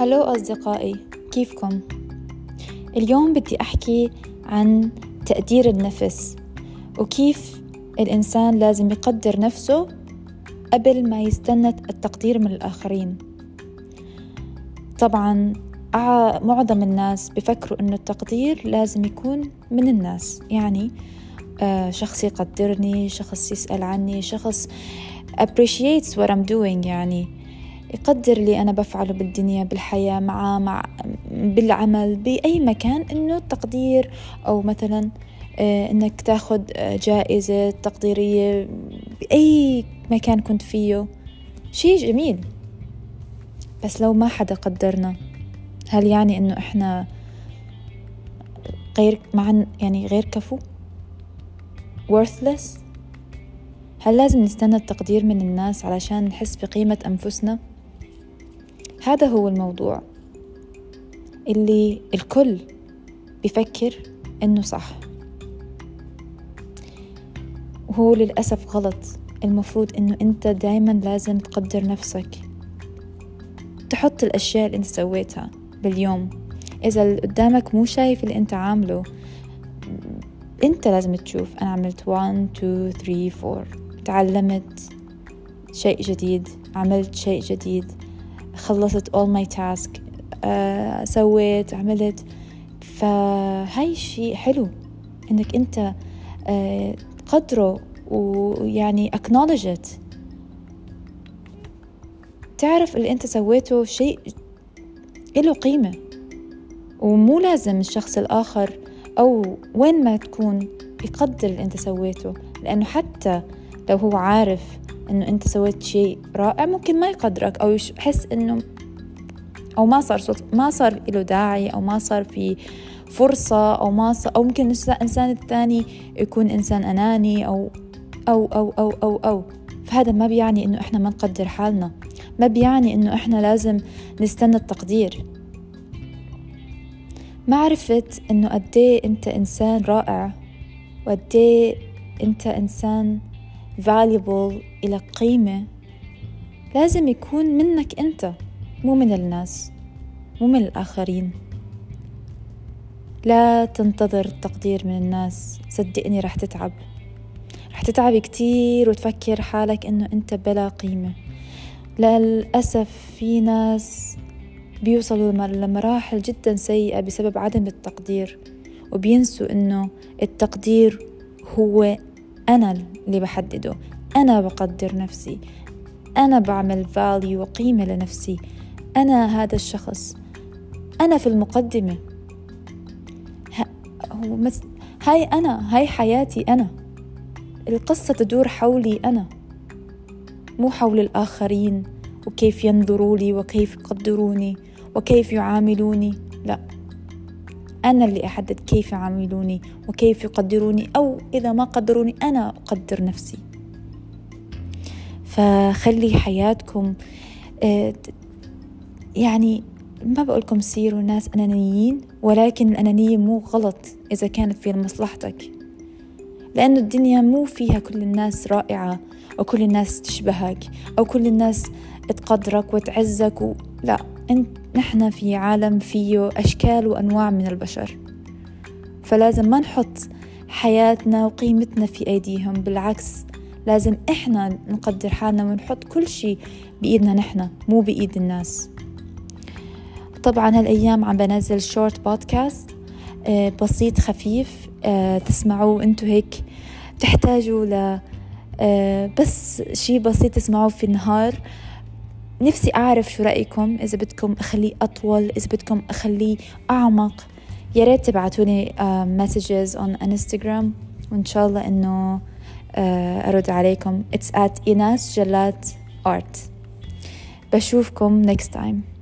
هلو أصدقائي. كيفكم؟ اليوم بدي أحكي عن تقدير النفس وكيف الإنسان لازم يقدر نفسه قبل ما يستنى التقدير من الآخرين. طبعا معظم الناس بفكروا إنه التقدير لازم يكون من الناس. يعني آه، شخص يقدرني شخص يسأل عني شخص appreciates what I'm doing يعني. يقدر اللي أنا بفعله بالدنيا بالحياة مع مع بالعمل بأي مكان إنه التقدير أو مثلا آه، إنك تاخد آه، جائزة تقديرية بأي مكان كنت فيه شيء جميل. بس لو ما حدا قدرنا هل يعني إنه إحنا غير مع يعني غير كفو؟ worthless هل لازم نستنى التقدير من الناس علشان نحس بقيمة أنفسنا؟ هذا هو الموضوع اللي الكل بفكر إنه صح. وهو للأسف غلط. المفروض إنه أنت دايما لازم تقدر نفسك. تحط الأشياء اللي أنت سويتها باليوم. إذا قدامك مو شايف اللي أنت عامله أنت لازم تشوف أنا عملت 1 2 3 4 تعلمت شيء جديد عملت شيء جديد. خلصت all my task آه سويت عملت. فهاي شيء حلو إنك أنت آه تقدره ويعني acknowledge it. تعرف اللي أنت سويته شيء له قيمة. ومو لازم الشخص الآخر أو وين ما تكون يقدر اللي أنت سويته لأنه حتى لو هو عارف إنه أنت سويت شيء رائع ممكن ما يقدرك أو يحس إنه أو ما صار صوت ما صار له داعي أو ما صار في فرصة أو ما صار أو ممكن الانسان الثاني يكون إنسان أناني أو أو أو أو أو أو. فهذا ما بيعني إنه إحنا ما نقدر حالنا. ما بيعني إنه إحنا لازم نستنى التقدير. معرفة إنه قديه أنت إنسان رائع وقديه أنت إنسان valuable إلى قيمة لازم يكون منك أنت مو من الناس مو من الآخرين. لا تنتظر التقدير من الناس صدقني رح تتعب. رح تتعب كتير وتفكر حالك إنه أنت بلا قيمة. للأسف في ناس بيوصلوا لمراحل جدا سيئة بسبب عدم التقدير وبينسوا إنه التقدير هو أنا اللي بحدده. أنا بقدر نفسي. أنا بعمل فاليو وقيمة لنفسي. أنا هذا الشخص. أنا في المقدمة. هو. هاي أنا. هاي حياتي أنا. القصة تدور حولي أنا. مو حول الآخرين. وكيف ينظروا لي وكيف يقدروني وكيف يعاملوني. لا. أنا اللي أحدد كيف يعاملوني وكيف يقدروني أو إذا ما قدروني أنا أقدر نفسي. فخلي حياتكم آه، يعني ما بقولكم سيروا ناس أنانيين ولكن الأنانية مو غلط إذا كانت في مصلحتك. لأنه الدنيا مو فيها كل الناس رائعة أو كل الناس تشبهك أو كل الناس تقدرك وتعزك و... لا. انت نحن في عالم فيه أشكال وأنواع من البشر. فلازم ما نحط حياتنا وقيمتنا في أيديهم بالعكس لازم إحنا نقدر حالنا ونحط كل شيء بإيدنا نحن مو بإيد الناس. طبعا هالأيام عم بنزل short podcast آه، بسيط خفيف آه، تسمعوه أنتو هيك تحتاجوا ل آه، بس شي بسيط تسمعوه في النهار. نفسي أعرف شو رأيكم. إذا بدكم أخليه أطول إذا بدكم أخليه أعمق يا ريت تبعتوني messages on انستغرام وإن شاء الله إنه أرد عليكم. It's at إيناس جلات art. بشوفكم next time.